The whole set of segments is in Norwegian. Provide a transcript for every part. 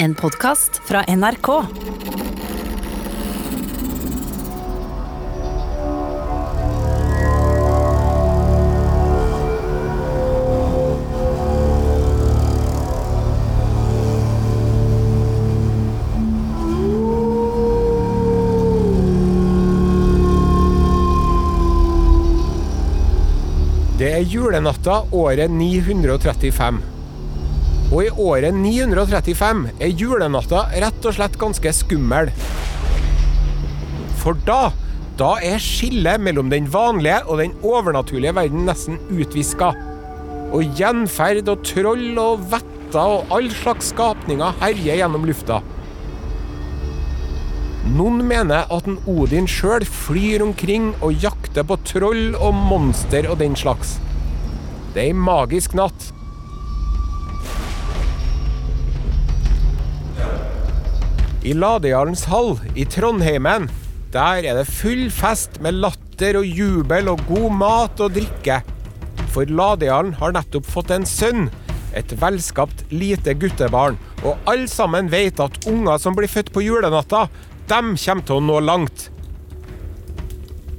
En podkast fra NRK. Det er julenatta året 935. Og i året 935 er julenatta rett og slett ganske skummel. For da, da er skillet mellom den vanlige og den overnaturlige verden nesten utviska. Og gjenferd og troll og vetter og all slags skapninger herjer gjennom lufta. Noen mener at en Odin sjøl flyr omkring og jakter på troll og monster og den slags. Det er ei magisk natt. I Ladejarlens hall i Trondheimen, der er det full fest med latter og jubel og god mat og drikke. For Ladejarlen har nettopp fått en sønn, et velskapt lite guttebarn, og alle sammen vet at unger som blir født på julenatta, dem kommer til å nå langt.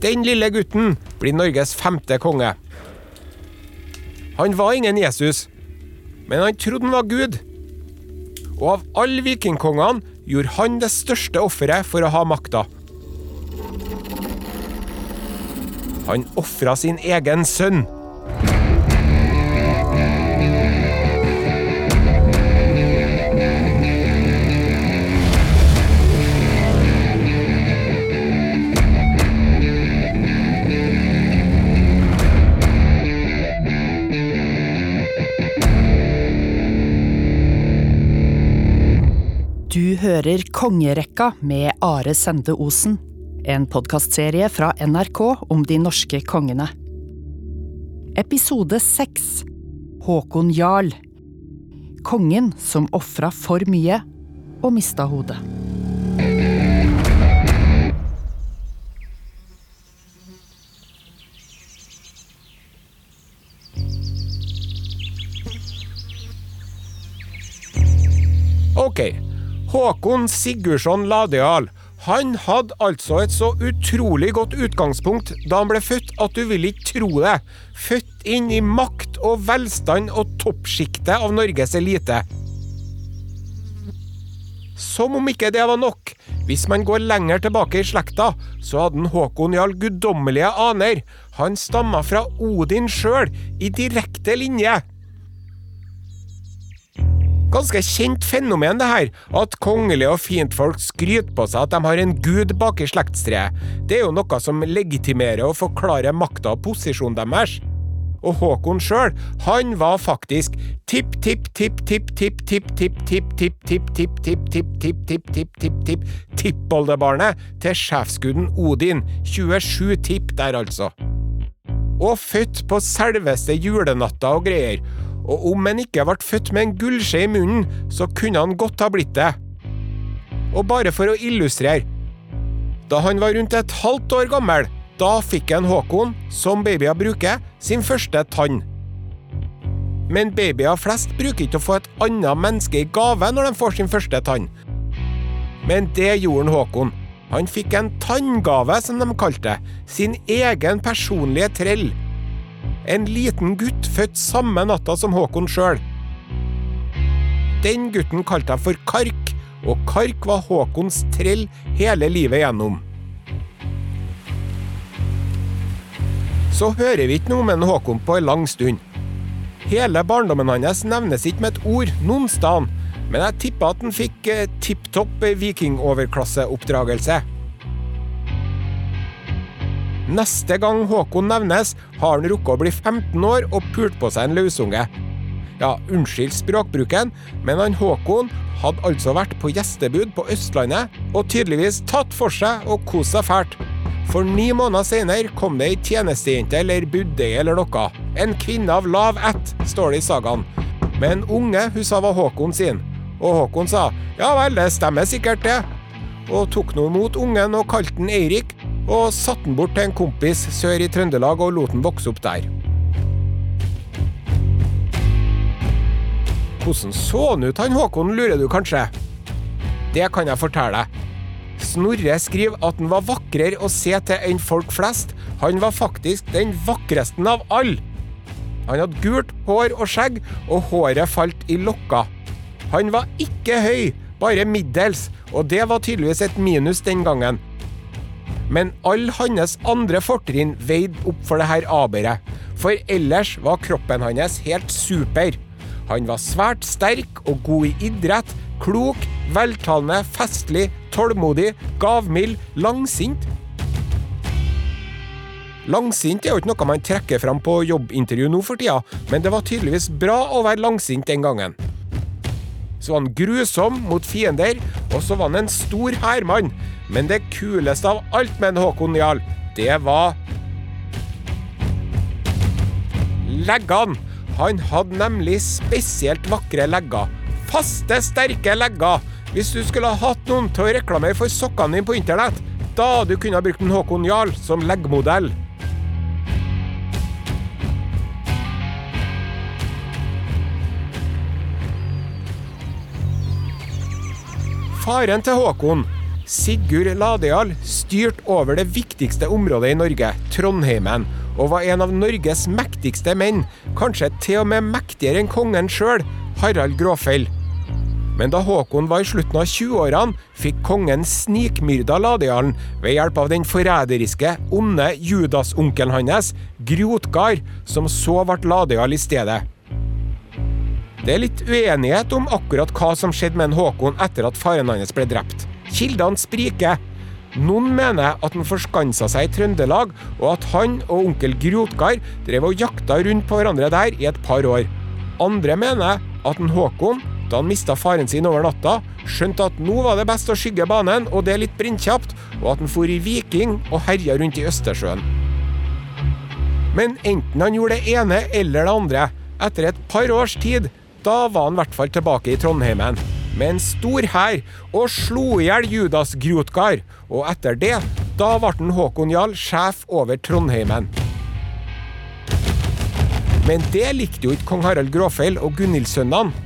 Den lille gutten blir Norges femte konge. Han var ingen Jesus, men han trodde han var Gud. Og av alle vikingkongene gjorde han det største offeret for å ha makta. Han ofra sin egen sønn. Hører Kongerekka med Are Sende Osen. En podkastserie fra NRK om de norske kongene. Episode seks Håkon Jarl. Kongen som ofra for mye og mista hodet. Ok, Håkon Sigurdsson Ladeal. Han hadde altså et så utrolig godt utgangspunkt da han ble født at du vil ikke tro det. Født inn i makt og velstand og toppsjiktet av Norges elite. Som om ikke det var nok. Hvis man går lenger tilbake i slekta, så hadde Håkon Jarl guddommelige aner. Han stamma fra Odin sjøl, i direkte linje. Ganske kjent fenomen det her, at kongelige og fintfolk skryter på seg at de har en gud bak i slektstreet. Det er jo noe som legitimerer og forklarer makta og posisjonen deres. Og Håkon sjøl, han var faktisk tipp-tipp-tipp-tipp-tipp-tipp-tipp-tipp-tipp-tipp-tipp-tipp-tipp-tippoldebarnet til sjefsguden Odin. 27 tipp der. Og født på selveste julenatta og greier. Og om han ikke ble født med en gullskje i munnen, så kunne han godt ha blitt det. Og bare for å illustrere. Da han var rundt et halvt år gammel, da fikk han Håkon, som babyer bruker, sin første tann. Men babyer flest bruker ikke å få et annet menneske i gave når de får sin første tann. Men det gjorde han Håkon. Han fikk en tanngave, som de kalte det. Sin egen personlige trell. En liten gutt født samme natta som Håkon sjøl. Den gutten kalte jeg for Kark, og Kark var Håkons trell hele livet gjennom. Så hører vi ikke noe om en Håkon på en lang stund. Hele barndommen hans nevnes ikke med et ord noen sted, men jeg tipper at han fikk eh, tipp topp vikingoverklasseoppdragelse. Neste gang Håkon nevnes, har han rukket å bli 15 år og pult på seg en løsunge. Ja, unnskyld språkbruken, men han Håkon hadde altså vært på gjestebud på Østlandet og tydeligvis tatt for seg og kost seg fælt. For ni måneder senere kom det ei tjenestejente eller budde eller noe. En kvinne av lav ett, står det i sagaen. Men unge hun sa var Håkon sin. Og Håkon sa ja vel, det stemmer sikkert det. Og tok nå imot ungen og kalte den Eirik, og satte den bort til en kompis sør i Trøndelag og lot den vokse opp der. Hvordan så han ut, han Håkon, lurer du kanskje? det kan jeg fortelle deg. Snorre skriver at han var vakrere å se til enn folk flest. Han var faktisk den vakreste av alle. Han hadde gult hår og skjegg, og håret falt i lokka. Han var ikke høy, bare middels, og det var tydeligvis et minus den gangen. Men alle hans andre fortrinn veide opp for det her aberet, for ellers var kroppen hans helt super. Han var svært sterk og god i idrett, klok, veltalende, festlig, tålmodig, gavmild, langsint. Langsint er jo ikke noe man trekker fram på jobbintervju nå for tida, men det var tydeligvis bra å være langsint den gangen. Så var han grusom mot fiender, og så var han en stor hærmann. Men det kuleste av alt med en Håkon Jarl, det var Leggene! Han hadde nemlig spesielt vakre legger. Faste, sterke legger. Hvis du skulle ha hatt noen til å reklamere for sokkene dine på internett, da du kunne ha brukt en Håkon Jarl som leggmodell. Faren til Håkon, Sigurd Ladejarl, styrte over det viktigste området i Norge, Trondheimen, og var en av Norges mektigste menn, kanskje til og med mektigere enn kongen sjøl, Harald Gråfell. Men da Håkon var i slutten av 20-årene, fikk kongen snikmyrda Ladealen ved hjelp av den forræderiske, onde Judas-onkelen hans, Grotgard, som så ble Ladejarl i stedet. Det er litt uenighet om akkurat hva som skjedde med Håkon etter at faren hans ble drept. Kildene spriker. Noen mener at han forskansa seg i Trøndelag, og at han og onkel Grotgar drev og jakta rundt på hverandre der i et par år. Andre mener at en Håkon, da han mista faren sin over natta, skjønte at nå var det best å skygge banen, og det litt brinnkjapt, og at han for i Viking og herja rundt i Østersjøen. Men enten han gjorde det ene eller det andre, etter et par års tid, da var han i hvert fall tilbake i Trondheimen med en stor hær og slo i hjel Judas Grotgar. og etter det, da ble Håkon Jarl sjef over Trondheimen. Men det likte jo ikke kong Harald Gråfeil og Gunhildsønnene.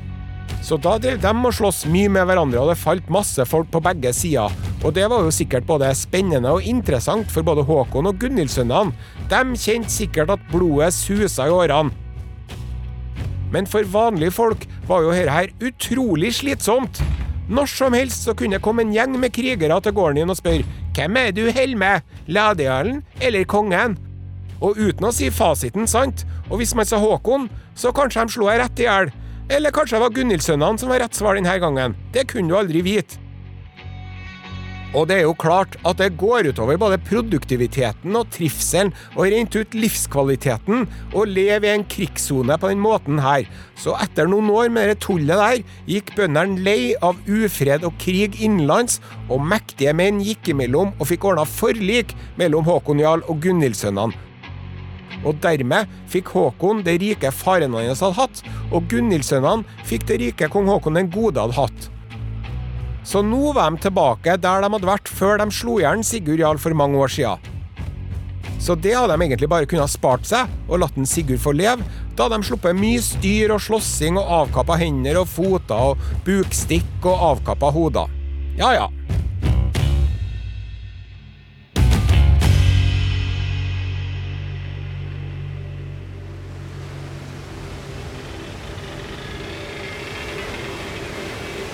Så da drev de og sloss mye med hverandre, og det falt masse folk på begge sider. Og det var jo sikkert både spennende og interessant for både Håkon og Gunhildsønnene. De kjente sikkert at blodet susa i årene. Men for vanlige folk var jo dette her utrolig slitsomt. Når som helst så kunne det komme en gjeng med krigere til gården din og spørre hvem er du holder med, Ladejarlen eller kongen? Og uten å si fasiten sant, og hvis man sa Håkon, så kanskje de slo deg rett i hjel. Eller kanskje det var Gunhildsønnene som var rett svar denne gangen. Det kunne du aldri vite. Og det er jo klart at det går utover både produktiviteten og trivselen, og rent ut livskvaliteten, å leve i en krigssone på den måten her. Så etter noen år med det tullet der, gikk bøndene lei av ufred og krig innenlands, og mektige menn gikk imellom og fikk ordna forlik mellom Håkon Jarl og Gunhildsønnene. Og dermed fikk Håkon det rike faren hans hadde hatt, og Gunhildsønnene fikk det rike kong Håkon den gode hadde hatt. Så nå var de tilbake der de hadde vært før de slo i hjel Sigurd Jarl for mange år siden. Så det hadde de egentlig bare kunnet spart seg og latt en Sigurd få leve. Da hadde de sluppet mye styr og slåssing og avkappa hender og foter og bukstikk og avkappa hoder. Ja ja.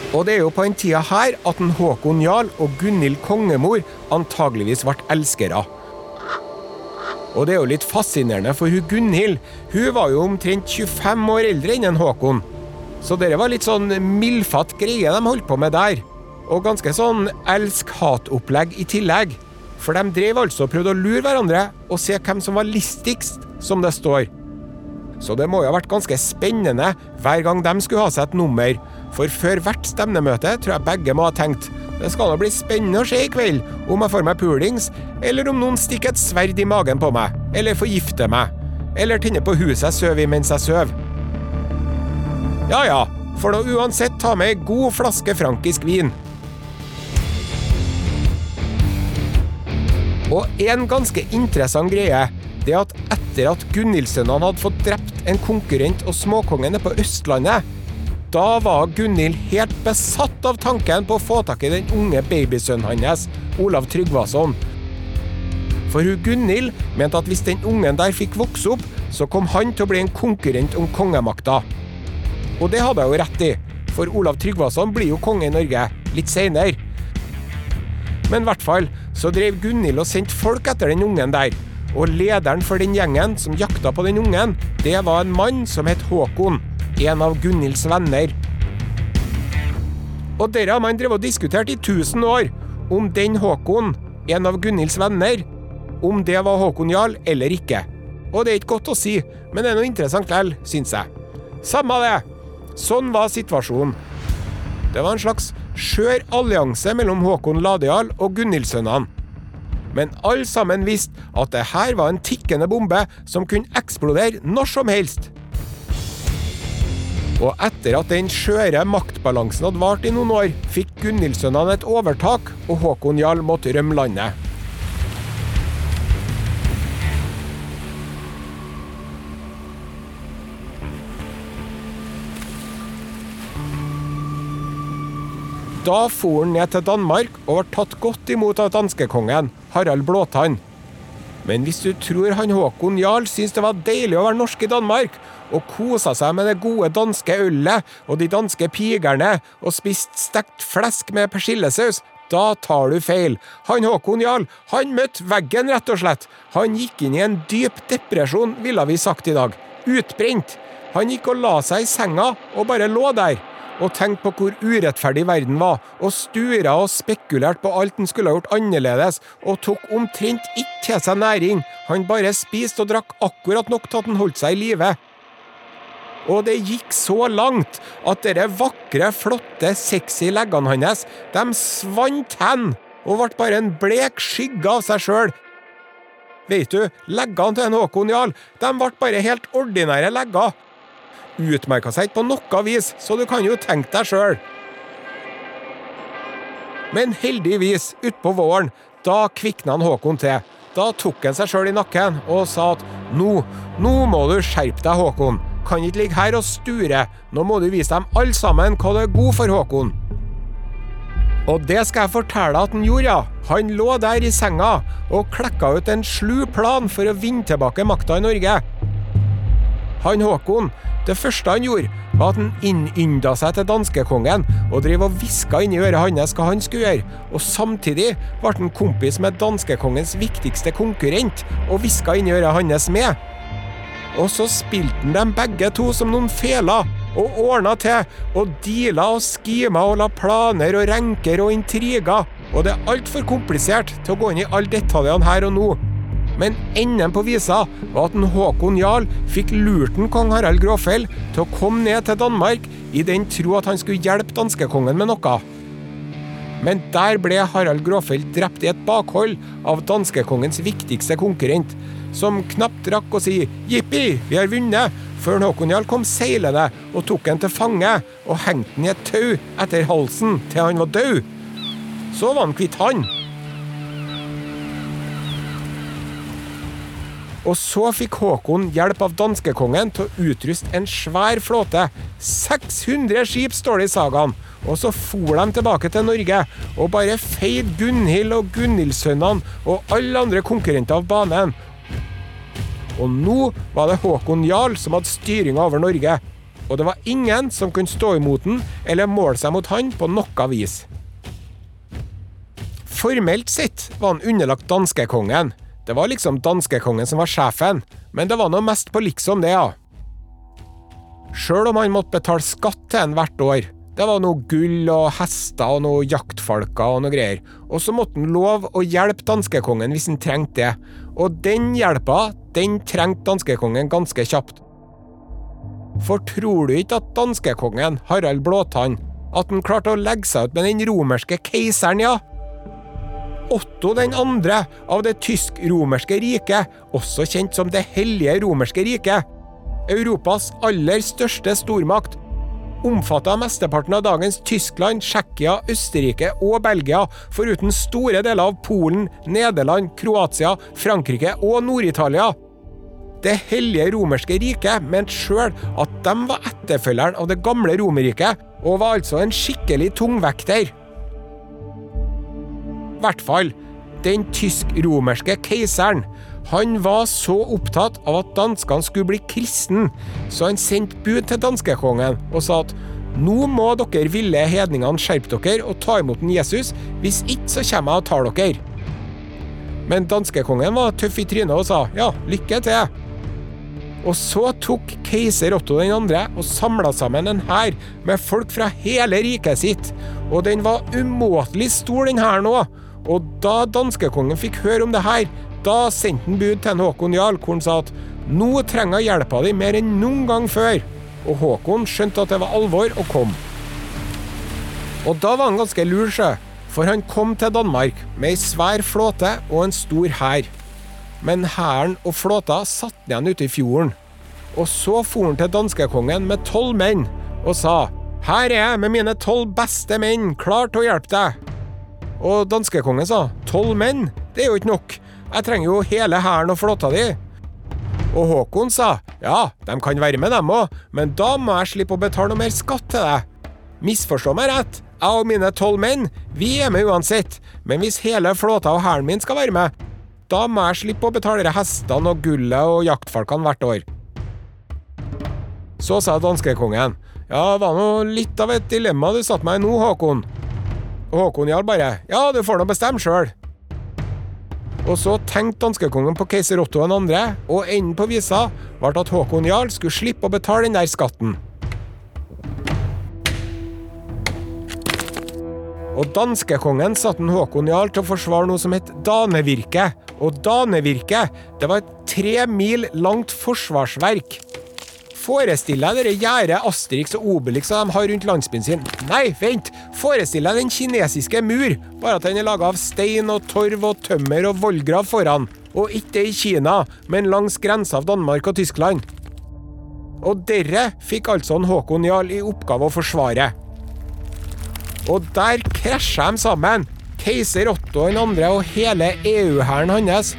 Og det er jo på den tida her at en Håkon Jarl og Gunhild kongemor antageligvis ble elskere. Og det er jo litt fascinerende, for hun Gunhild hun var jo omtrent 25 år eldre enn en Håkon. Så det var litt sånn mildfatt greie de holdt på med der. Og ganske sånn elsk-hat-opplegg i tillegg. For de drev altså og prøvde å lure hverandre og se hvem som var listigst, som det står. Så det må jo ha vært ganske spennende hver gang de skulle ha seg et nummer. For før hvert stevnemøte tror jeg begge må ha tenkt det skal nå bli spennende å se i kveld om jeg får meg pulings, eller om noen stikker et sverd i magen på meg, eller forgifter meg, eller tenner på huset jeg sover i mens jeg sover. Ja ja, får nå uansett ta med ei god flaske frankisk vin. Og en ganske interessant greie, det er at etter at Gunhildsønnene hadde fått drept en konkurrent og småkongen på Østlandet, Da var Gunhild helt besatt av tanken på å få tak i den unge babysønnen hans, Olav Tryggvason. For hun Gunhild mente at hvis den ungen der fikk vokse opp, så kom han til å bli en konkurrent om kongemakta. Og det hadde jo rett i, for Olav Tryggvason blir jo konge i Norge litt seinere. Men i hvert fall så drev Gunhild og sendte folk etter den ungen der. Og lederen for den gjengen som jakta på den ungen, det var en mann som het Håkon. En av Gunhilds venner. Og dere har man drevet og diskutert i tusen år. Om den Håkon, en av Gunhilds venner, om det var Håkon Jarl eller ikke. Og det er ikke godt å si, men det er noe interessant likevel, syns jeg. Samme det. Sånn var situasjonen. Det var en slags skjør allianse mellom Håkon Ladejarl og Gunhildsønnene. Men alle sammen visste at det her var en tikkende bombe som kunne eksplodere når som helst. Og etter at den skjøre maktbalansen hadde vart i noen år, fikk Gunhildsønnene et overtak, og Håkon Jarl måtte rømme landet. Da for han ned til Danmark og ble tatt godt imot av danskekongen, Harald Blåtann. Men hvis du tror han Håkon Jarl syntes det var deilig å være norsk i Danmark, og kosa seg med det gode danske ølet og de danske pigerne og spist stekt flesk med persillesaus, da tar du feil. Han Håkon Jarl, han møtte veggen, rett og slett. Han gikk inn i en dyp depresjon, ville vi sagt i dag. Utbrent. Han gikk og la seg i senga og bare lå der og tenkte på hvor urettferdig verden var, og stura og spekulerte på alt han skulle ha gjort annerledes, og tok omtrent ikke til seg næring, han bare spiste og drakk akkurat nok til at han holdt seg i live. Og det gikk så langt at dere vakre, flotte, sexy leggene hans, de svant hen, og ble bare en blek skygge av seg sjøl. Vet du, leggene til en Håkon Jarl, de ble bare helt ordinære legger utmerka seg ikke på noe vis, så du kan jo tenke deg sjøl. Men heldigvis, utpå våren, da kvikna han Håkon til. Da tok han seg sjøl i nakken og sa at nå, nå må du skjerpe deg, Håkon. Kan ikke ligge her og sture. Nå må du vise dem alle sammen hva du er god for, Håkon. Og det skal jeg fortelle at han gjorde, ja. Han lå der i senga og klekka ut en slu plan for å vinne tilbake makta i Norge. Han Håkon, det første han gjorde, var at han innynda seg til danskekongen og drev og hviska inni øret hans hva han skulle gjøre, og samtidig ble han kompis med danskekongens viktigste konkurrent og hviska inni øret hans med. Og så spilte han dem begge to som noen feler, og ordna til, og deala og skima og la planer og renker og intriger, og det er altfor komplisert til å gå inn i alle detaljene her og nå. Men enden på visa var at en Håkon Jarl fikk lurt en kong Harald Gråfell til å komme ned til Danmark i den tro at han skulle hjelpe danskekongen med noe. Men der ble Harald Gråfell drept i et bakhold av danskekongens viktigste konkurrent, som knapt rakk å si 'jippi, vi har vunnet', før Håkonjall kom seilende og tok han til fange og hengte han i et tau etter halsen til han var død. Så var han kvitt han. Og så fikk Håkon hjelp av danskekongen til å utruste en svær flåte. 600 skip, står det i sagaen. Og så for de tilbake til Norge og bare feide Gunhild og Gunhildsønnene og alle andre konkurrenter av banen. Og nå var det Håkon Jarl som hadde styringa over Norge. Og det var ingen som kunne stå imot den eller måle seg mot han på noe vis. Formelt sett var han underlagt danskekongen. Det var liksom danskekongen som var sjefen, men det var nå mest på liksom det, ja. Sjøl om han måtte betale skatt til en hvert år. Det var noe gull og hester og noe jaktfalker og noe greier. Og så måtte han love å hjelpe danskekongen hvis han trengte det. Og den hjelpa, den trengte danskekongen ganske kjapt. For tror du ikke at danskekongen, Harald Blåtann, at han klarte å legge seg ut med den romerske keiseren, ja? Otto den andre av det tysk-romerske riket, også kjent som Det hellige romerske riket. Europas aller største stormakt. Omfatta mesteparten av dagens Tyskland, Tsjekkia, Østerrike og Belgia, foruten store deler av Polen, Nederland, Kroatia, Frankrike og Nord-Italia. Det hellige romerske riket mente sjøl at de var etterfølgeren av det gamle Romerriket, og var altså en skikkelig tungvekter. I hvert fall den tysk-romerske keiseren. Han var så opptatt av at danskene skulle bli kristen, så han sendte bud til danskekongen og sa at nå må dere ville hedningene skjerpe dere og ta imot en Jesus, hvis ikke så kommer jeg og tar dere. Men danskekongen var tøff i trynet og sa ja, lykke til. Og så tok keiser Otto den andre og samla sammen en hær med folk fra hele riket sitt, og den var umåtelig stor, den hæren òg. Og da danskekongen fikk høre om det her, da sendte han bud til Håkon Jarl, hvor han sa at nå trenger jeg hjelpa di mer enn noen gang før. Og Håkon skjønte at det var alvor, og kom. Og da var han ganske lur, sjø. For han kom til Danmark med ei svær flåte og en stor hær. Men hæren og flåta satt igjen ute i fjorden. Og så for han til danskekongen med tolv menn og sa Her er jeg med mine tolv beste menn, klar til å hjelpe deg. Og danskekongen sa tolv menn, det er jo ikke nok. Jeg trenger jo hele hæren og flåta di. Og Håkon sa ja, de kan være med dem òg, men da må jeg slippe å betale noe mer skatt til deg. Misforstå meg rett, jeg og mine tolv menn, vi er med uansett, men hvis hele flåta og hæren min skal være med, da må jeg slippe å betale hestene og gullet og jaktfolkene hvert år. Så sa danskekongen, ja, det var nå litt av et dilemma du satte meg i nå, Håkon. Og Håkon Jarl bare, ja, du får nå bestemme sjøl. Og så tenkte danskekongen på keiser Otto 2., og enden på visa ble at Håkon Jarl skulle slippe å betale den der skatten. Og danskekongen satte Håkon Jarl til å forsvare noe som het danevirke. Og danevirke, det var et tre mil langt forsvarsverk. Forestill deg det gjerdet Asterix og Obelix de har rundt landsbyen sin. Nei, vent! Forestill deg den kinesiske mur, bare at den er laga av stein og torv og tømmer og vollgrav foran. Og ikke i Kina, men langs grensa av Danmark og Tyskland. Og dere fikk altså Håkon Jarl i oppgave å forsvare. Og der krasja de sammen, keiser Otto den andre og hele EU-hæren hans,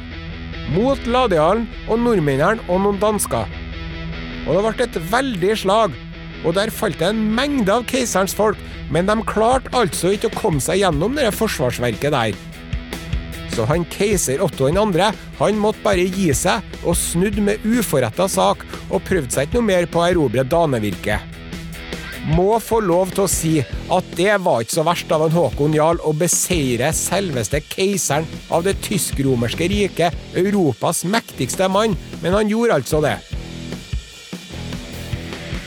mot Ladealen og nordmennene og noen dansker. Og det ble et veldig slag, og der falt det en mengde av keiserens folk, men de klarte altså ikke å komme seg gjennom det forsvarsverket der. Så han keiser Otto den andre, han måtte bare gi seg, og snudde med uforretta sak, og prøvde seg ikke noe mer på å erobre danevirket må få lov til å si at det var ikke så verst av en Håkon Jarl å beseire selveste keiseren av det tysk-romerske riket, Europas mektigste mann, men han gjorde altså det.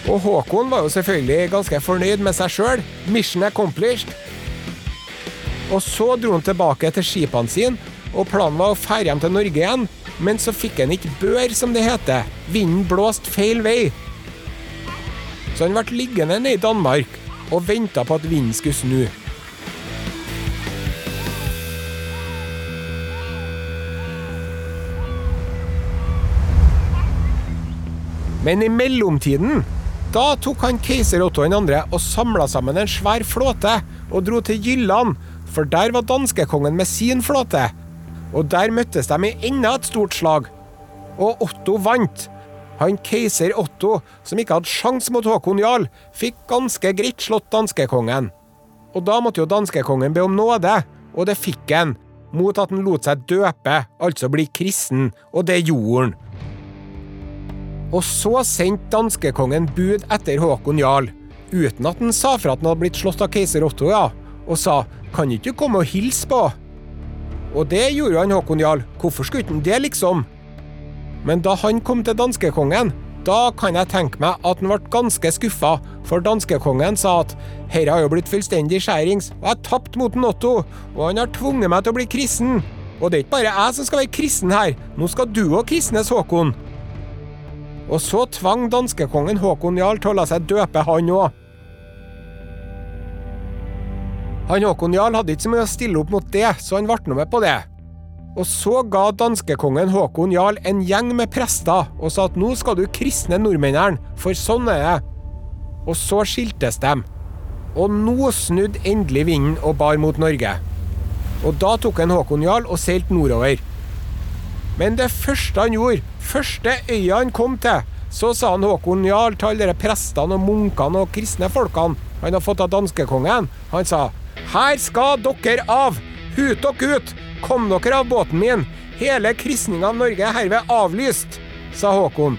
Og Håkon var jo selvfølgelig ganske fornøyd med seg sjøl. Mission accomplished. Og så dro han tilbake til skipene sine, og planen var å ferde hjem til Norge igjen, men så fikk han ikke bør, som det heter. Vinden blåste feil vei. Så han ble liggende nede i Danmark og venta på at vinden skulle snu. Men i mellomtiden da tok han keiser Otto 2. og samla sammen en svær flåte og dro til Jylland, for der var danskekongen med sin flåte. Og der møttes de i enda et stort slag. Og Otto vant, han keiser Otto, som ikke hadde sjans mot Håkon Jarl, fikk ganske greit slått danskekongen. Og da måtte jo danskekongen be om nåde, og det fikk han, mot at han lot seg døpe, altså bli kristen, og det gjorde han. Og så sendte danskekongen bud etter Håkon Jarl, uten at han sa fra at han hadde blitt slått av keiser Otto, ja, og sa kan ikke du komme og hilse på? Og det gjorde han Håkon Jarl, hvorfor skulle han det, liksom? Men da han kom til danskekongen, da kan jeg tenke meg at han ble ganske skuffa, for danskekongen sa at herre har jo blitt fullstendig skjærings, og jeg tapte mot Otto, og han har tvunget meg til å bli kristen. Og det er ikke bare jeg som skal være kristen her, nå skal du òg kristnes, Håkon. Og så tvang danskekongen Håkon Jarl til å la seg døpe, han òg. Han Håkon Jarl hadde ikke så mye å stille opp mot det, så han ble nå med på det. Og så ga danskekongen Håkon Jarl en gjeng med prester og sa at nå skal du kristne nordmennene, for sånn er det. Og så skiltes de. Og nå snudde endelig vinden og bar mot Norge. Og da tok en Håkon Jarl og seilte nordover. Men det første han gjorde, første øya han kom til, så sa han Håkon Jarl til alle de prestene og munkene og kristne folkene han har fått av danskekongen. Han sa her skal dere av! Hut dere ut! Kom dere av båten min! Hele kristninga av Norge er herved avlyst, sa Håkon.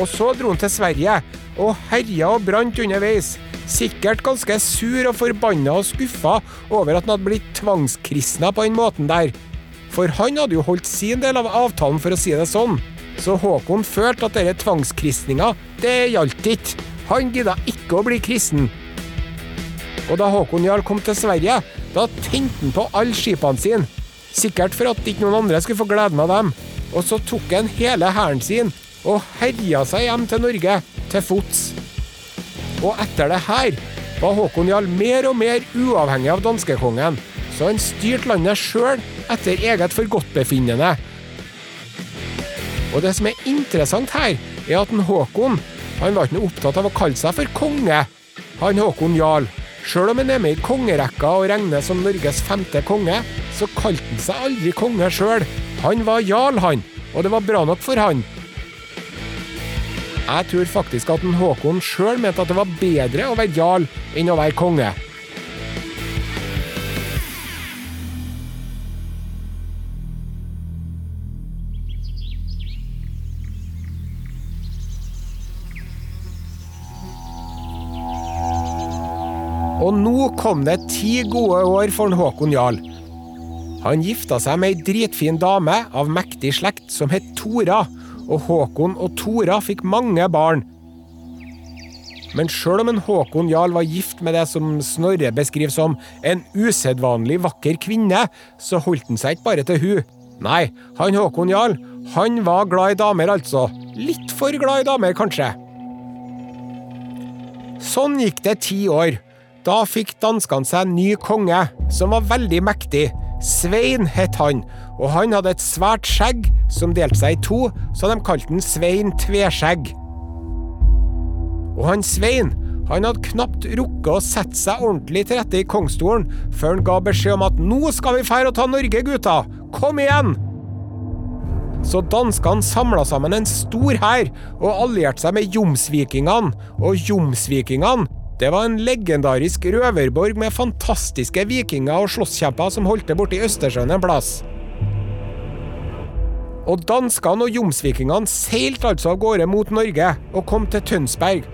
Og så dro han til Sverige, og herja og brant underveis. Sikkert ganske sur og forbanna og skuffa over at han hadde blitt tvangskristna på den måten der. For han hadde jo holdt sin del av avtalen, for å si det sånn. Så Håkon følte at denne tvangskristninga, det gjaldt ikke. Han gidda ikke å bli kristen. Og da Håkon Jarl kom til Sverige, da tente han på alle skipene sine. Sikkert for at ikke noen andre skulle få gleden av dem. Og så tok han hele hæren sin og herja seg hjem til Norge, til fots. Og etter det her var Håkon Jarl mer og mer uavhengig av danskekongen, så han styrte landet sjøl etter eget forgodtbefinnende. Og det som er interessant her, er at en Håkon han var ikke noe opptatt av å kalle seg for konge, han Håkon Jarl. Sjøl om han er med i kongerekka og regnes som Norges femte konge, så kalte han seg aldri konge sjøl. Han var jarl, han, og det var bra nok for han. Jeg tror faktisk at en Håkon sjøl mente at det var bedre å være jarl enn å være konge. Og nå kom det ti gode år for en Håkon Jarl. Han gifta seg med ei dritfin dame av mektig slekt som het Tora, og Håkon og Tora fikk mange barn. Men sjøl om en Håkon Jarl var gift med det som Snorre beskriver som en usedvanlig vakker kvinne, så holdt han seg ikke bare til hun. Nei, han Håkon Jarl, han var glad i damer, altså. Litt for glad i damer, kanskje. Sånn gikk det ti år. Da fikk danskene seg en ny konge, som var veldig mektig. Svein het han, og han hadde et svært skjegg som delte seg i to, så de kalte han Svein Tveskjegg. Og han Svein han hadde knapt rukket å sette seg ordentlig til rette i kongsstolen før han ga beskjed om at nå skal vi fære og ta Norge, gutta! Kom igjen! Så danskene samla sammen en stor hær og allierte seg med jomsvikingene, og jomsvikingene det var en legendarisk røverborg med fantastiske vikinger og slåsskjemper som holdt det borti Østersjøen en plass. Og danskene og jomsvikingene seilte altså av gårde mot Norge og kom til Tønsberg.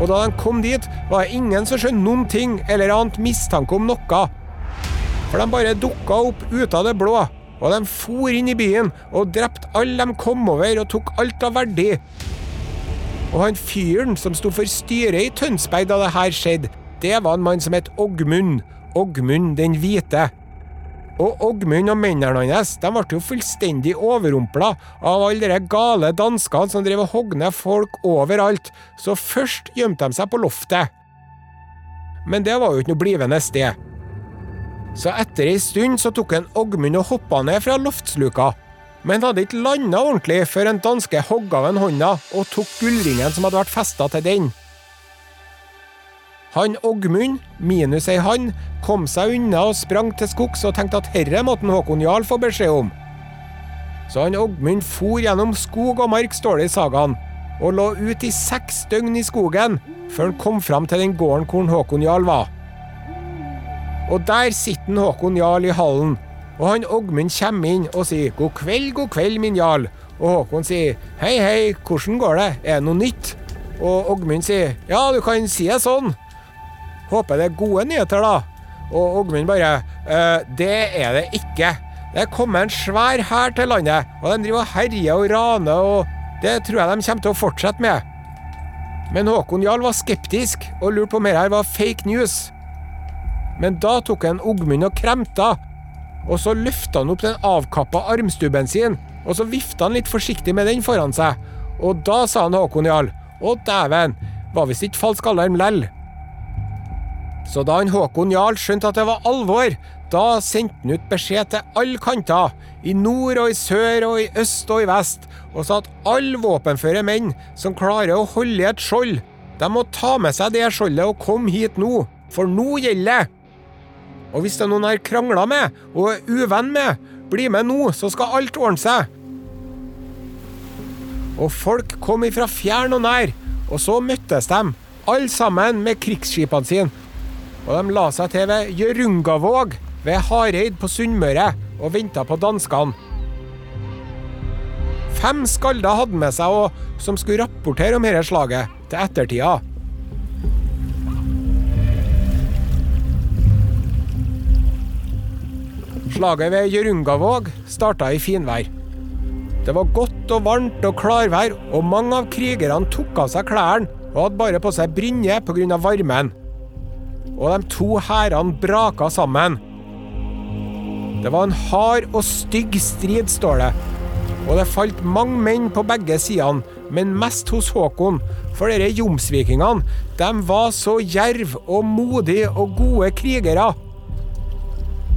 Og da de kom dit, var det ingen som skjønte noen ting eller annet mistanke om noe. For de bare dukka opp ut av det blå, og de for inn i byen og drepte alle de kom over og tok alt av verdi. Og han fyren som sto for styret i Tønsberg da det her skjedde, det var en mann som het Ågmund. Ågmund den hvite. Og Ågmund og mennene hans de ble jo fullstendig overrumpla av alle de gale danskene som drev og hogg ned folk overalt, så først gjemte de seg på loftet. Men det var jo ikke noe blivende sted. Så etter ei stund så tok en Ågmund og hoppa ned fra loftsluka men hadde ikke landa ordentlig før en danske hogg av en hånda og tok gullringen som hadde vært festa til den. Han Ågmund, minus ei hann, kom seg unna og sprang til skogs og tenkte at herre måtte Håkon Jarl få beskjed om. Så han Ågmund for gjennom skog og mark, står det i sagaen, og lå ut i seks døgn i skogen før han kom fram til den gården hvor Håkon Jarl var. Og der sitter Håkon Jarl i hallen og han Ågmund kommer inn og sier 'god kveld, god kveld, min jarl'. Og Håkon sier 'hei, hei, hvordan går det, er det noe nytt'? Og Ågmund sier 'ja, du kan si det sånn'. Håper det er gode nyheter, da. Og Ågmund bare «Eh, 'det er det ikke'. Det er kommet en svær hær til landet, og de driver og herjer og raner, og det tror jeg de kommer til å fortsette med. Men Håkon Jarl var skeptisk og lurte på om dette var fake news. Men da tok han Ågmund og kremta og så løfta han opp den avkappa armstubben sin, og så vifta han litt forsiktig med den foran seg. Og da sa han Håkon Jarl, å dæven, var visst ikke falsk alarm lell. Så da han Håkon Jarl skjønte at det var alvor, da sendte han ut beskjed til alle kanter, i nord og i sør og i øst og i vest, og sa at alle våpenføre menn som klarer å holde i et skjold, de må ta med seg det skjoldet og komme hit nå, for nå gjelder det! Og hvis det er noen har krangla med og er uvenn med, Bli med nå, så skal alt ordne seg. Og folk kom ifra fjern og nær, og så møttes de, alle sammen med krigsskipene sine. Og de la seg til ved Hjørungavåg ved Hareid på Sunnmøre og venta på danskene. Fem skalder hadde med seg og, som skulle rapportere om dette slaget til ettertida. Slaget ved Hjørungavåg starta i finvær. Det var godt og varmt og klarvær, og mange av krigerne tok av seg klærne og hadde bare på seg brynje pga. varmen. Og de to hærene braka sammen. Det var en hard og stygg strid, står det. Og det falt mange menn på begge sidene, men mest hos Håkon. For dere jomsvikingene, de var så jerv og modige og gode krigere.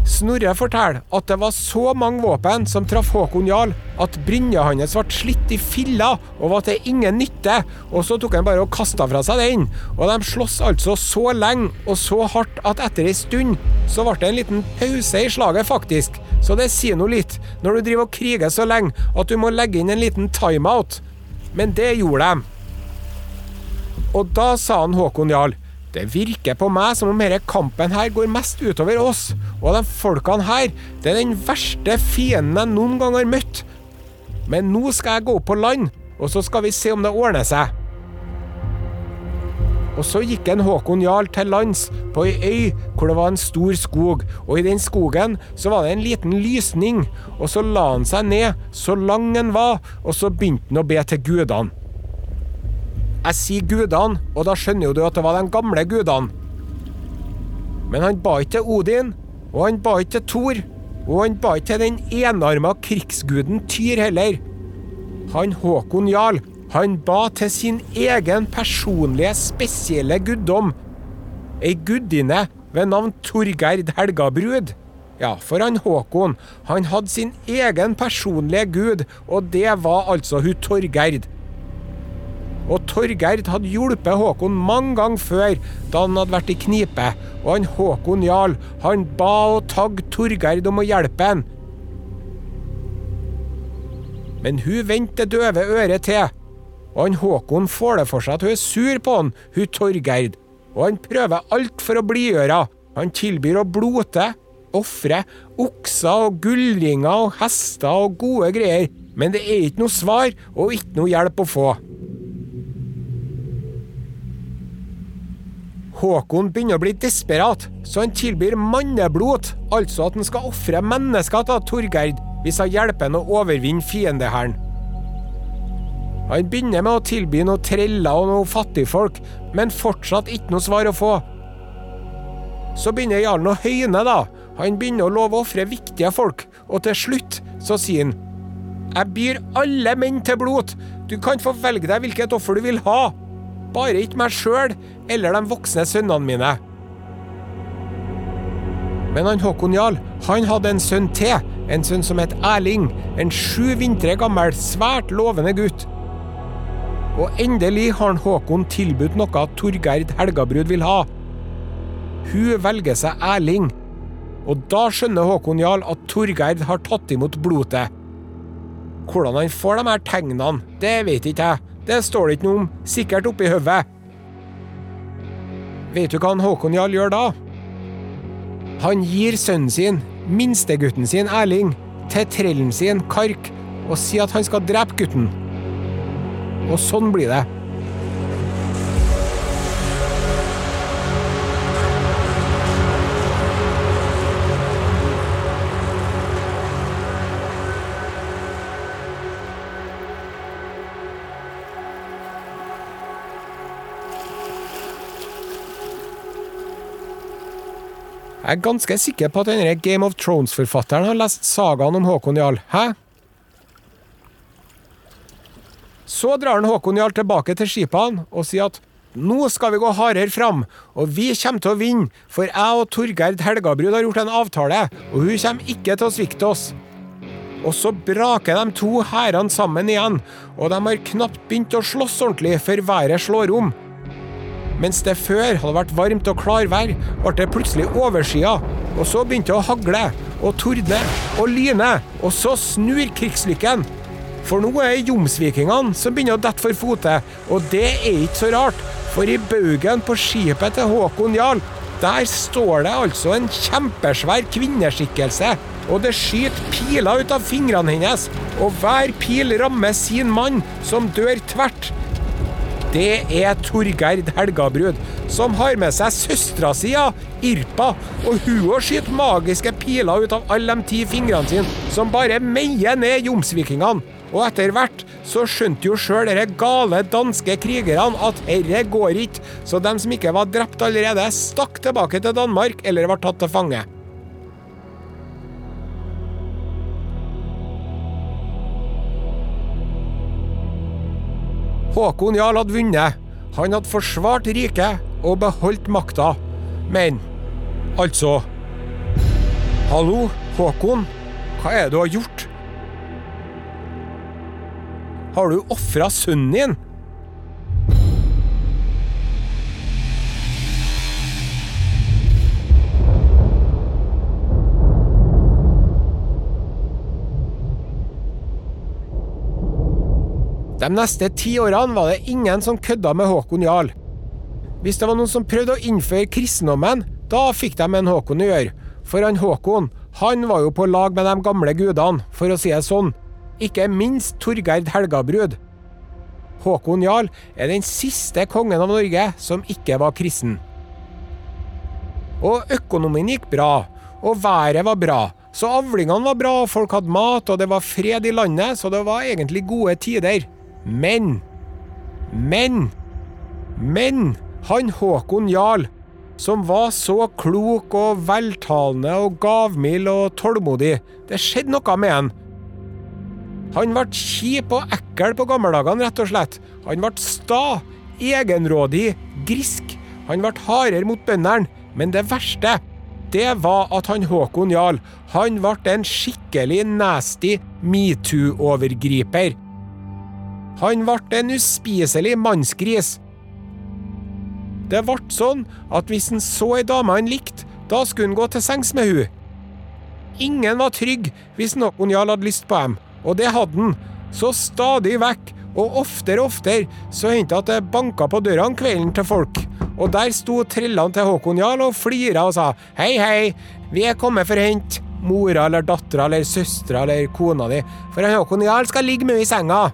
Snorre forteller at det var så mange våpen som traff Håkon Jarl, at brynja hans ble slitt i filler og var til ingen nytte, og så tok han bare og kasta fra seg den. Og de sloss altså så lenge og så hardt at etter ei stund så ble det en liten pause i slaget, faktisk. Så det sier nå litt, når du driver og kriger så lenge at du må legge inn en liten timeout. Men det gjorde de. Og da sa han Håkon Jarl det virker på meg som om denne kampen her går mest utover oss, og de folkene her, det er den verste fienden jeg noen gang har møtt. Men nå skal jeg gå opp på land, og så skal vi se om det ordner seg. Og så gikk en Håkon Jarl til lands på ei øy hvor det var en stor skog, og i den skogen så var det en liten lysning, og så la han seg ned så lang han var, og så begynte han å be til gudene. Jeg sier gudene, og da skjønner jo du at det var de gamle gudene. Men han ba ikke til Odin, og han ba ikke til Thor, og han ba ikke til den enarma krigsguden Tyr heller. Han Håkon Jarl, han ba til sin egen personlige, spesielle guddom. Ei gudinne ved navn Torgerd Helgabrud. Ja, for han Håkon, han hadde sin egen personlige gud, og det var altså hun Torgerd. Og Torgerd hadde hjulpet Håkon mange ganger før, da han hadde vært i knipe. Og han Håkon Jarl, han ba og tagg Torgerd om å hjelpe han. Men hun vendte det døve øret til. Og han Håkon får det for seg at hun er sur på han, hun Torgerd. Og han prøver alt for å blidgjøre. Han tilbyr å blote, ofre, okser og gullringer og hester og gode greier. Men det er ikke noe svar og ikke noe hjelp å få. Håkon begynner å bli desperat, så han tilbyr manneblot, altså at han skal ofre mennesker til Torgerd hvis han hjelper han å overvinne fiendehæren. Han begynner med å tilby noe treller og noe fattigfolk, men fortsatt ikke noe svar å få. Så begynner jarlen å høyne, da. Han begynner å love å ofre viktige folk, og til slutt så sier han Jeg byr alle menn til blot. Du kan få velge deg hvilket offer du vil ha. Bare ikke meg sjøl eller de voksne sønnene mine. Men han Håkon Jarl, han hadde en sønn til, en sønn som het Erling. En sju vintre gammel, svært lovende gutt. Og endelig har han Håkon tilbudt noe Torgerd Helgabrud vil ha. Hun velger seg Erling. Og da skjønner Håkon Jarl at Torgerd har tatt imot blodet. Hvordan han får de her tegnene, det vet ikke jeg. Det står det ikke noe om, sikkert oppi hodet. Vet du hva han Håkon Jarl gjør da? Han gir sønnen sin, minstegutten sin Erling, til trellen sin Kark og sier at han skal drepe gutten. Og sånn blir det. Jeg er ganske sikker på at denne Game of Thrones-forfatteren har lest sagaen om Håkon Jarl. Hæ? Så drar han Håkon Jarl tilbake til skipene og sier at nå skal vi gå hardere fram, og vi kommer til å vinne, for jeg og Torgerd Helgabrud har gjort en avtale, og hun kommer ikke til å svikte oss. Og så braker de to hærene sammen igjen, og de har knapt begynt å slåss ordentlig før været slår om. Mens det før hadde vært varmt og klarvær, ble det plutselig overskya, og så begynte det å hagle. og tordne og lyne, og så snur krigslykken. For nå er det jomsvikingene som begynner å dette for fote, og det er ikke så rart, for i baugen på skipet til Håkon Jarl, der står det altså en kjempesvær kvinneskikkelse, og det skyter piler ut av fingrene hennes, og hver pil rammer sin mann, som dør tvert. Det er Torgerd Helgabrud, som har med seg søstera si, Irpa, og hun òg skyter magiske piler ut av alle de ti fingrene sine, som bare meier ned jomsvikingene. Og etter hvert så skjønte jo sjøl de gale danske krigerne at herre går ikke, så de som ikke var drept allerede, stakk tilbake til Danmark eller var tatt til fange. Håkon Jarl hadde vunnet. Han hadde forsvart riket og beholdt makta. Men altså Hallo, Håkon. Hva er det du har gjort? Har du ofra sønnen din? De neste ti årene var det ingen som kødda med Håkon Jarl. Hvis det var noen som prøvde å innføre kristendommen, da fikk de en Håkon å gjøre. For han Håkon, han var jo på lag med de gamle gudene, for å si det sånn. Ikke minst Torgerd Helgabrud. Håkon Jarl er den siste kongen av Norge som ikke var kristen. Og økonomien gikk bra, og været var bra, så avlingene var bra, folk hadde mat, og det var fred i landet, så det var egentlig gode tider. Men Men Men han Håkon Jarl, som var så klok og veltalende og gavmild og tålmodig, det skjedde noe med han. Han ble kjip og ekkel på gammeldagene, rett og slett. Han ble sta, egenrådig, grisk. Han ble hardere mot bøndene. Men det verste, det var at han Håkon Jarl, han ble en skikkelig nasty metoo-overgriper. Han ble en uspiselig mannsgris. Det ble sånn at hvis han så ei dame han likte, da skulle han gå til sengs med hun. Ingen var trygg hvis noen Jarl hadde lyst på dem, og det hadde han. Så stadig vekk, og oftere og oftere, så hendte at det banka på døra om kvelden til folk. Og der sto trellene til Håkon Jarl og flira og sa hei, hei, vi er kommet for å hente mora eller dattera eller søstera eller kona di, for Håkon Jarl skal ligge med henne i senga.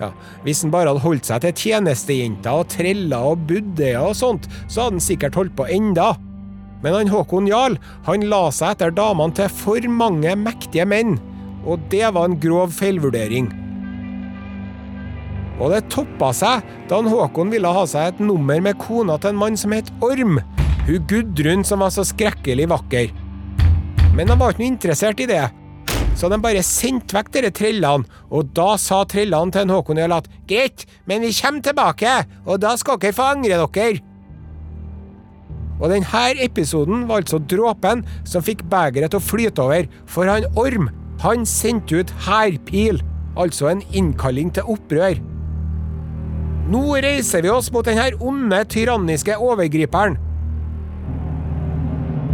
Ja, Hvis han bare hadde holdt seg til tjenestejenter og treller og buddeer og sånt, så hadde han sikkert holdt på enda. Men han Håkon Jarl han la seg etter damene til for mange mektige menn, og det var en grov feilvurdering. Og det toppa seg da han Håkon ville ha seg et nummer med kona til en mann som het Orm, hun Gudrun som var så skrekkelig vakker. Men han var ikke noe interessert i det, så de bare sendte vekk dere trellene, og da sa trellene til Håkon Jarl at greit, men vi kommer tilbake, og da skal dere få angre dere. Og denne episoden var altså dråpen som fikk begeret til å flyte over, for han Orm, han sendte ut hærpil, altså en innkalling til opprør. Nå reiser vi oss mot denne onde, tyranniske overgriperen.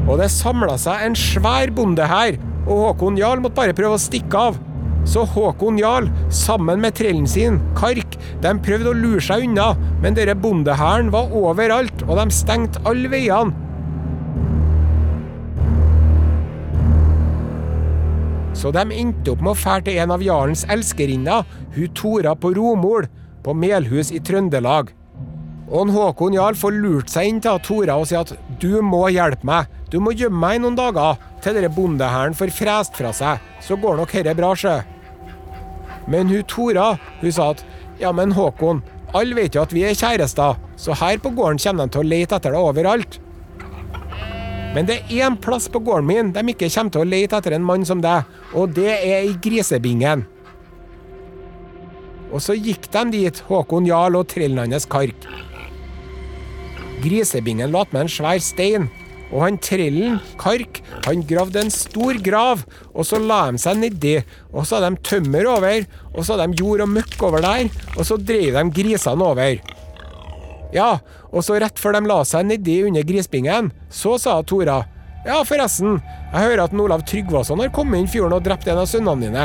Og det samla seg en svær bondehær, og Håkon Jarl måtte bare prøve å stikke av. Så Håkon Jarl, sammen med trellen sin, Kark, de prøvde å lure seg unna, men denne bondehæren var overalt, og de stengte alle veiene. Så de endte opp med å fære til en av jarlens elskerinner, hun Tora på Romol, på Melhus i Trøndelag. Og en Håkon Jarl får lurt seg inn til Tora og sier at du må hjelpe meg, du må gjemme meg i noen dager til dere bondehæren får frest fra seg, så går nok herre bra, sjø. Men hun Tora, hun sa at ja, men Håkon, alle vet jo at vi er kjærester, så her på gården kommer de til å lete etter deg overalt. Men det er én plass på gården min de ikke kommer til å lete etter en mann som deg, og det er i grisebingen. Og så gikk de dit, Håkon Jarl og trellen Kark. Grisebingen la med en svær stein, og han Trillen, Kark, han gravde en stor grav, og så la de seg nedi, og så hadde de tømmer over, og så hadde de jord og møkk over der, og så drev de grisene over. Ja, og så rett før de la seg nedi under grisbingen, så sa Tora, Ja, forresten, jeg hører at Olav Tryggvason har kommet inn fjorden og drept en av sønnene dine.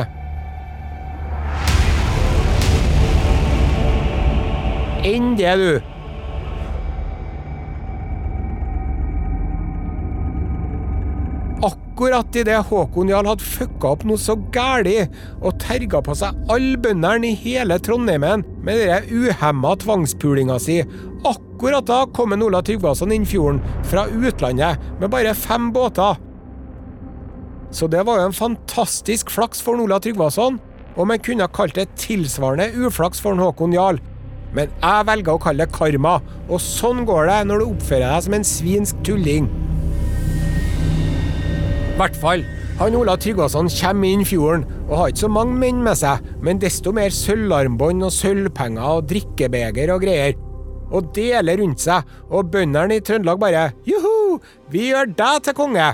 Enn det, du. Akkurat idet Håkon Jarl hadde fucka opp noe så gæli og terga på seg alle bøndene i hele Trondheimen med den uhemma tvangspulinga si, akkurat da kom en Ola Tryggvason inn fjorden fra utlandet med bare fem båter. Så det var jo en fantastisk flaks for Ola Tryggvason, og man kunne kalt det tilsvarende uflaks for Håkon Jarl. Men jeg velger å kalle det karma, og sånn går det når du oppfører deg som en svinsk tulling hvert fall. Han Ola Tryggvason kommer inn fjorden og har ikke så mange menn med seg, men desto mer sølvarmbånd og sølvpenger og drikkebeger og greier. Og deler rundt seg, og bøndene i Trøndelag bare Juhu, vi gjør deg til konge!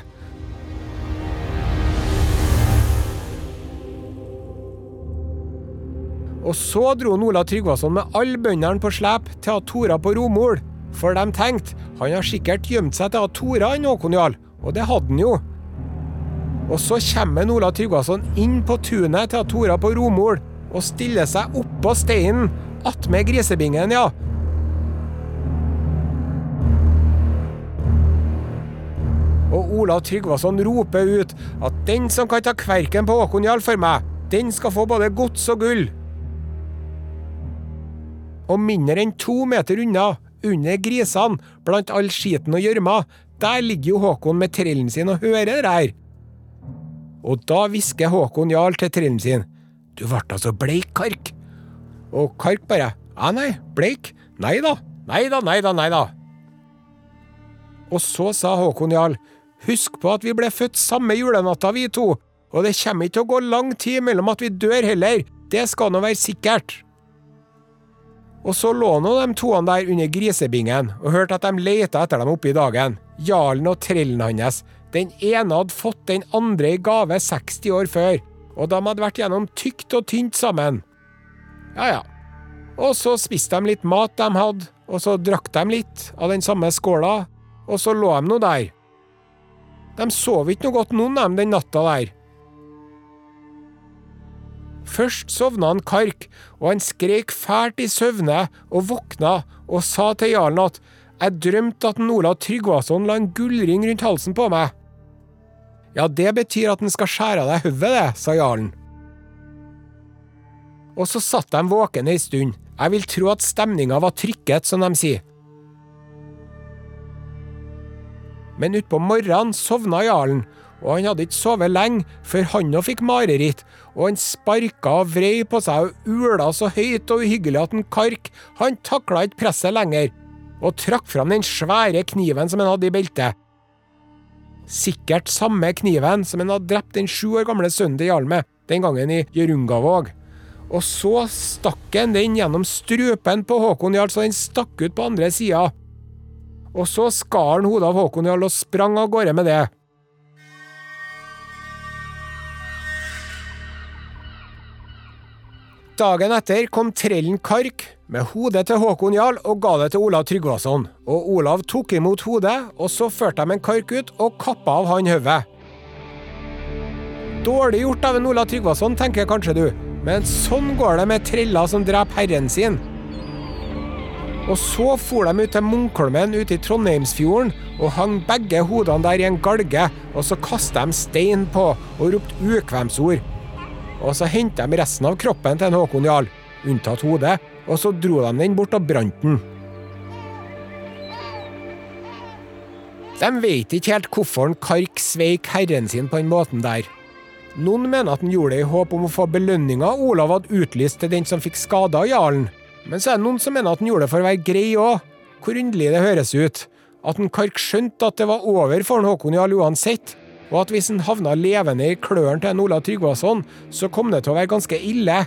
Og så dro Ola Tryggvason med alle bøndene på slep til Tora på Romol, for de tenkte han har sikkert gjemt seg til Tora, Håkon Jarl, og det hadde han jo. Og så kommer Ola Tryggvason inn på tunet til Tora på Romol og stiller seg oppå steinen attmed grisebingen, ja. Og Ola Tryggvason roper ut at den som kan ta kverken på Håkon Jarl for meg, den skal få både gods og gull. Og mindre enn to meter unna, under grisene, blant all skiten og gjørma, der ligger jo Håkon med trellen sin og hører det her. Og da hvisker Håkon Jarl til trillen sin. Du ble altså bleik, Kark. Og Kark bare Ja, nei, bleik? Nei da, nei da, nei da, nei da. Og så sa Håkon Jarl, husk på at vi ble født samme julenatta, vi to, og det kommer ikke til å gå lang tid mellom at vi dør heller, det skal nå være sikkert. Og så lå nå de toene der under grisebingen og hørte at de leita etter dem oppe i dagen, jarlen og trellen hans, den ene hadde fått den andre i gave 60 år før, og de hadde vært gjennom tykt og tynt sammen. Ja ja. Og så spiste de litt mat de hadde, og så drakk de litt av den samme skåla, og så lå de nå der. De sov ikke noe godt noen av dem den natta der. Først sovna han Kark, og han skrek fælt i søvne og våkna og sa til jarlen at jeg drømte at Ola Tryggvason la en gullring rundt halsen på meg. Ja, det betyr at den skal skjære av deg hodet, det, sa jarlen. Og så satt de våkne ei stund, jeg vil tro at stemninga var trykket, som de sier. Men utpå morgenen sovna jarlen, og han hadde ikke sovet lenge før han òg fikk mareritt, og han sparka og vrei på seg og ula så høyt og uhyggelig at en Kark han takla ikke presset lenger, og trakk fram den svære kniven som han hadde i beltet. Sikkert samme kniven som han hadde drept den sju år gamle sønnen til Jarl med, den gangen i Jørungavåg. Og så stakk han den gjennom strupen på Håkon Jarl så den stakk ut på andre sida. Og så skar han hodet av Håkon Jarl og sprang av gårde med det. Dagen etter kom trellen Kark med hodet til Håkon Jarl og ga det til Olav Tryggvason. Og Olav tok imot hodet, og så førte de en kark ut og kappa av han hodet. Dårlig gjort av en Olav Tryggvason, tenker kanskje du, men sånn går det med treller som dreper herren sin. Og så for de ut til Munkholmen ute i Trondheimsfjorden og hang begge hodene der i en galge, og så kasta de stein på og ropte ukvemsord og så henta de resten av kroppen til en Håkon Jarl, unntatt hodet, og så dro de den bort og brant den. De vet ikke helt hvorfor en Kark sveik herren sin på den måten der. Noen mener at han gjorde det i håp om å få belønninga Olav hadde utlyst til den som fikk skade av jarlen. Men så er det noen som mener at han gjorde det for å være grei òg. Hvor underlig det høres ut. At en Kark skjønte at det var over for en Håkon Jarl uansett, og at hvis han havna levende i klørne til en Olav Tryggvason, så kom det til å være ganske ille.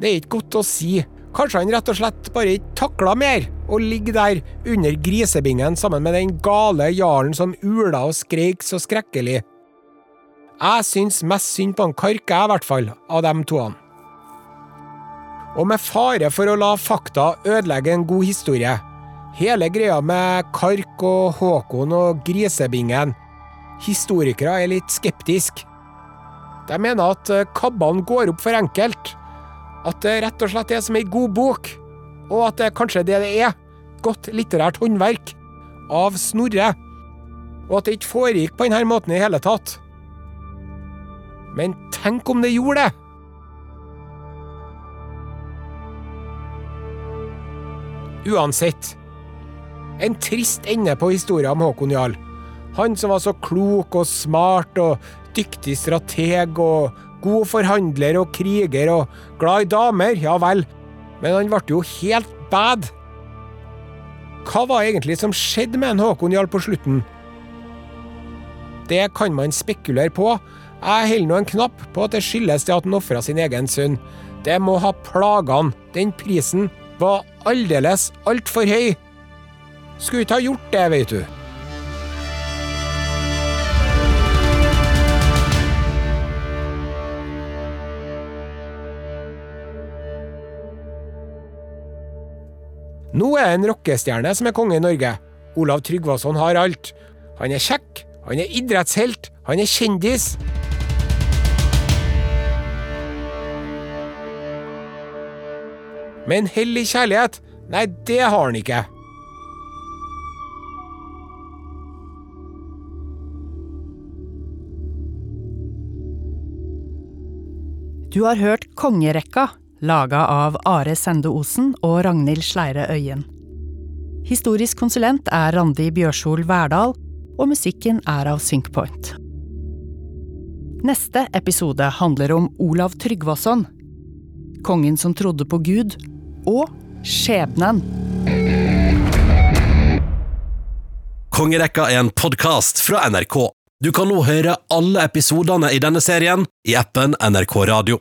Det er ikke godt å si. Kanskje han rett og slett bare ikke takla mer og ligger der under grisebingen sammen med den gale jarlen som ula og skreik så skrekkelig. Jeg syns mest synd på han Karke, i hvert fall, av dem Han. Og med fare for å la fakta ødelegge en god historie, Hele greia med Kark og Håkon og Grisebingen. Historikere er litt skeptiske. De mener at eh, kabbene går opp for enkelt. At det rett og slett er som ei god bok. Og at det kanskje er det det er. Godt litterært håndverk. Av Snorre. Og at det ikke foregikk på denne måten i hele tatt. Men tenk om det gjorde det! Uansett. En trist ende på historien om Håkon Jarl. Han som var så klok og smart og dyktig strateg og god forhandler og kriger og glad i damer, ja vel, men han ble jo helt bad. Hva var egentlig som skjedde med en Håkon Jarl på slutten? Det kan man spekulere på. Jeg holder nå en knapp på at det skyldes til at han ofra sin egen sønn. Det må ha plaga han. Den prisen var aldeles altfor høy. Skulle ikke ha gjort det, vet du. Nå er det en rockestjerne som er konge i Norge. Olav Tryggvason har alt. Han er kjekk, han er idrettshelt, han er kjendis. Men hell i kjærlighet, nei, det har han ikke. Du har hørt Kongerekka, laga av Are Sende Osen og Ragnhild Sleire Øyen. Historisk konsulent er Randi Bjørsol Verdal, og musikken er av Synkpoint. Neste episode handler om Olav Tryggvason, kongen som trodde på Gud, og skjebnen. Kongerekka er en podkast fra NRK. Du kan nå høre alle episodene i denne serien i appen NRK Radio.